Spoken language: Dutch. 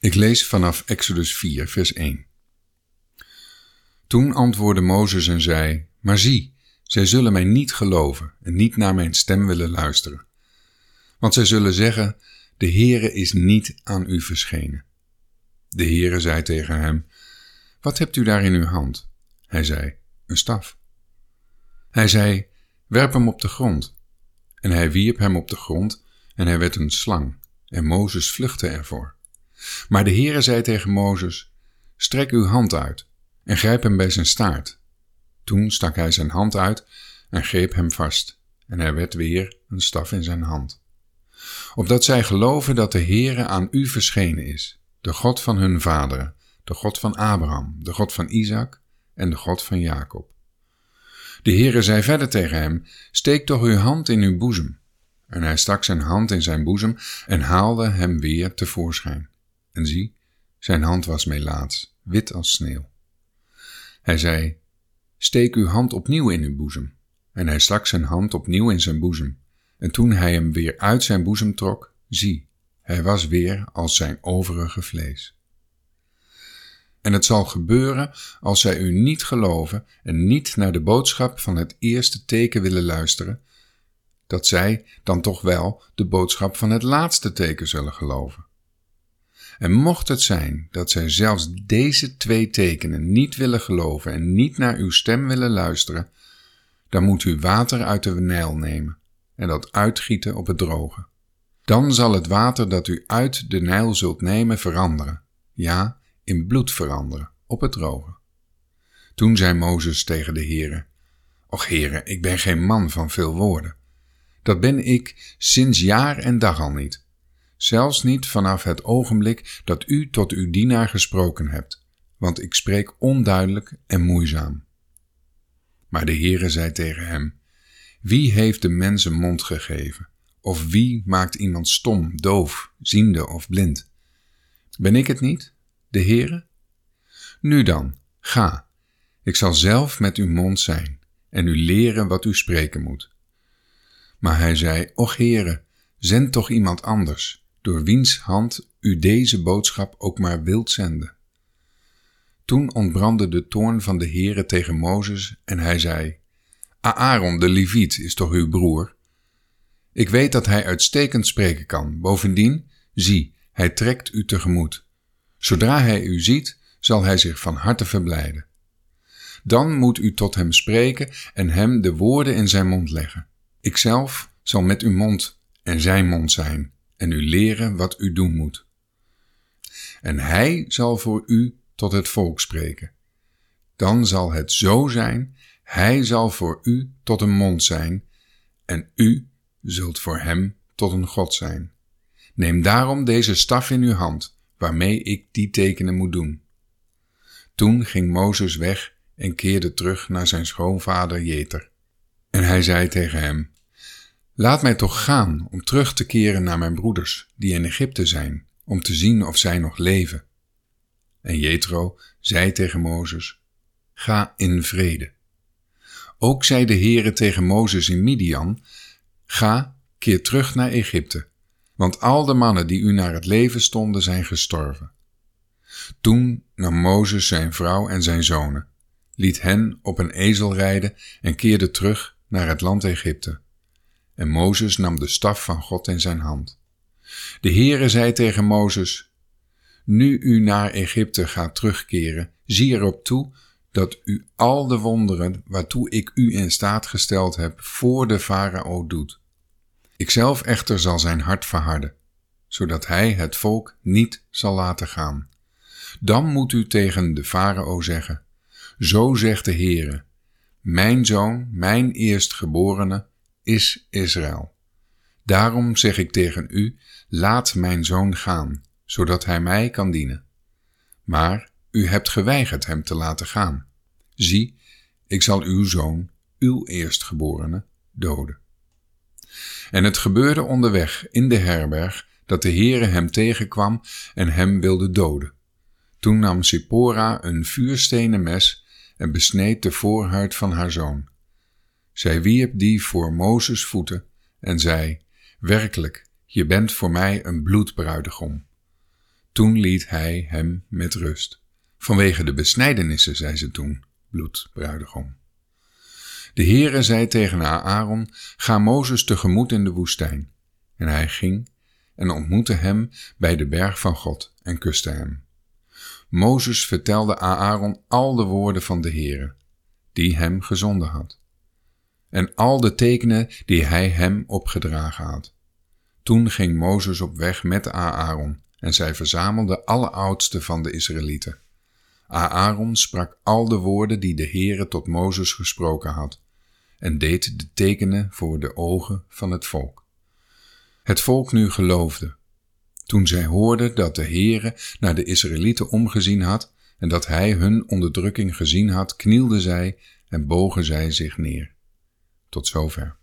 Ik lees vanaf Exodus 4, vers 1. Toen antwoordde Mozes en zei: Maar zie, zij zullen mij niet geloven en niet naar mijn stem willen luisteren. Want zij zullen zeggen: De Heere is niet aan u verschenen. De Heere zei tegen hem: Wat hebt u daar in uw hand? Hij zei: Een staf. Hij zei: Werp hem op de grond. En hij wierp hem op de grond en hij werd een slang. En Mozes vluchtte ervoor. Maar de Heere zei tegen Mozes: Strek uw hand uit en grijp hem bij zijn staart. Toen stak hij zijn hand uit en greep hem vast, en hij werd weer een staf in zijn hand. Opdat zij geloven dat de Heere aan u verschenen is, de God van hun vaderen, de God van Abraham, de God van Isaac en de God van Jacob. De Heere zei verder tegen hem: Steek toch uw hand in uw boezem. En hij stak zijn hand in zijn boezem en haalde hem weer tevoorschijn. En zie, zijn hand was melaats, wit als sneeuw. Hij zei: Steek uw hand opnieuw in uw boezem. En hij stak zijn hand opnieuw in zijn boezem. En toen hij hem weer uit zijn boezem trok, zie, hij was weer als zijn overige vlees. En het zal gebeuren als zij u niet geloven en niet naar de boodschap van het eerste teken willen luisteren, dat zij dan toch wel de boodschap van het laatste teken zullen geloven. En mocht het zijn dat zij zelfs deze twee tekenen niet willen geloven en niet naar uw stem willen luisteren, dan moet u water uit de Nijl nemen en dat uitgieten op het droge. Dan zal het water dat u uit de Nijl zult nemen veranderen, ja, in bloed veranderen, op het droge. Toen zei Mozes tegen de Heere, Och Heere, ik ben geen man van veel woorden. Dat ben ik sinds jaar en dag al niet zelfs niet vanaf het ogenblik dat u tot uw dienaar gesproken hebt, want ik spreek onduidelijk en moeizaam. Maar de Heere zei tegen hem, Wie heeft de mens een mond gegeven? Of wie maakt iemand stom, doof, ziende of blind? Ben ik het niet, de Heere? Nu dan, ga, ik zal zelf met uw mond zijn en u leren wat u spreken moet. Maar hij zei, Och Heere, zend toch iemand anders, door wiens hand u deze boodschap ook maar wilt zenden. Toen ontbrandde de toorn van de Heere tegen Mozes en hij zei, Aaron de Leviet is toch uw broer? Ik weet dat hij uitstekend spreken kan. Bovendien, zie, hij trekt u tegemoet. Zodra hij u ziet, zal hij zich van harte verblijden. Dan moet u tot hem spreken en hem de woorden in zijn mond leggen. Ikzelf zal met uw mond en zijn mond zijn en u leren wat u doen moet. En hij zal voor u tot het volk spreken. Dan zal het zo zijn, hij zal voor u tot een mond zijn, en u zult voor hem tot een God zijn. Neem daarom deze staf in uw hand, waarmee ik die tekenen moet doen. Toen ging Mozes weg en keerde terug naar zijn schoonvader Jeter. En hij zei tegen hem: Laat mij toch gaan om terug te keren naar mijn broeders, die in Egypte zijn, om te zien of zij nog leven. En Jethro zei tegen Mozes: Ga in vrede. Ook zei de Heere tegen Mozes in Midian: Ga, keer terug naar Egypte, want al de mannen die u naar het leven stonden zijn gestorven. Toen nam Mozes zijn vrouw en zijn zonen, liet hen op een ezel rijden en keerde terug naar het land Egypte. En Mozes nam de staf van God in zijn hand. De Heere zei tegen Mozes, Nu u naar Egypte gaat terugkeren, zie erop toe dat u al de wonderen waartoe ik u in staat gesteld heb voor de farao doet. Ikzelf echter zal zijn hart verharden, zodat hij het volk niet zal laten gaan. Dan moet u tegen de farao zeggen, Zo zegt de Heere, mijn zoon, mijn eerstgeborene, is Israël. Daarom zeg ik tegen u: laat mijn zoon gaan, zodat hij mij kan dienen. Maar u hebt geweigerd hem te laten gaan. Zie, ik zal uw zoon, uw eerstgeborene, doden. En het gebeurde onderweg in de herberg dat de Heere hem tegenkwam en hem wilde doden. Toen nam Sippora een vuurstenen mes en besneed de voorhuid van haar zoon. Zij wierp die voor Mozes voeten en zei: Werkelijk, je bent voor mij een bloedbruidegom. Toen liet hij hem met rust. Vanwege de besnijdenissen, zei ze toen, bloedbruidegom. De Heere zei tegen Aaron, ga Mozes tegemoet in de woestijn. En hij ging en ontmoette hem bij de berg van God en kuste hem. Mozes vertelde Aaron al de woorden van de Heere, die hem gezonden had, en al de tekenen die hij hem opgedragen had. Toen ging Mozes op weg met Aaron en zij verzamelde alle oudsten van de Israëlieten. Aaron sprak al de woorden die de Heere tot Mozes gesproken had, en deed de tekenen voor de ogen van het volk. Het volk nu geloofde. Toen zij hoorden dat de Heere naar de Israëlieten omgezien had en dat hij hun onderdrukking gezien had, knielden zij en bogen zij zich neer. Tot zover.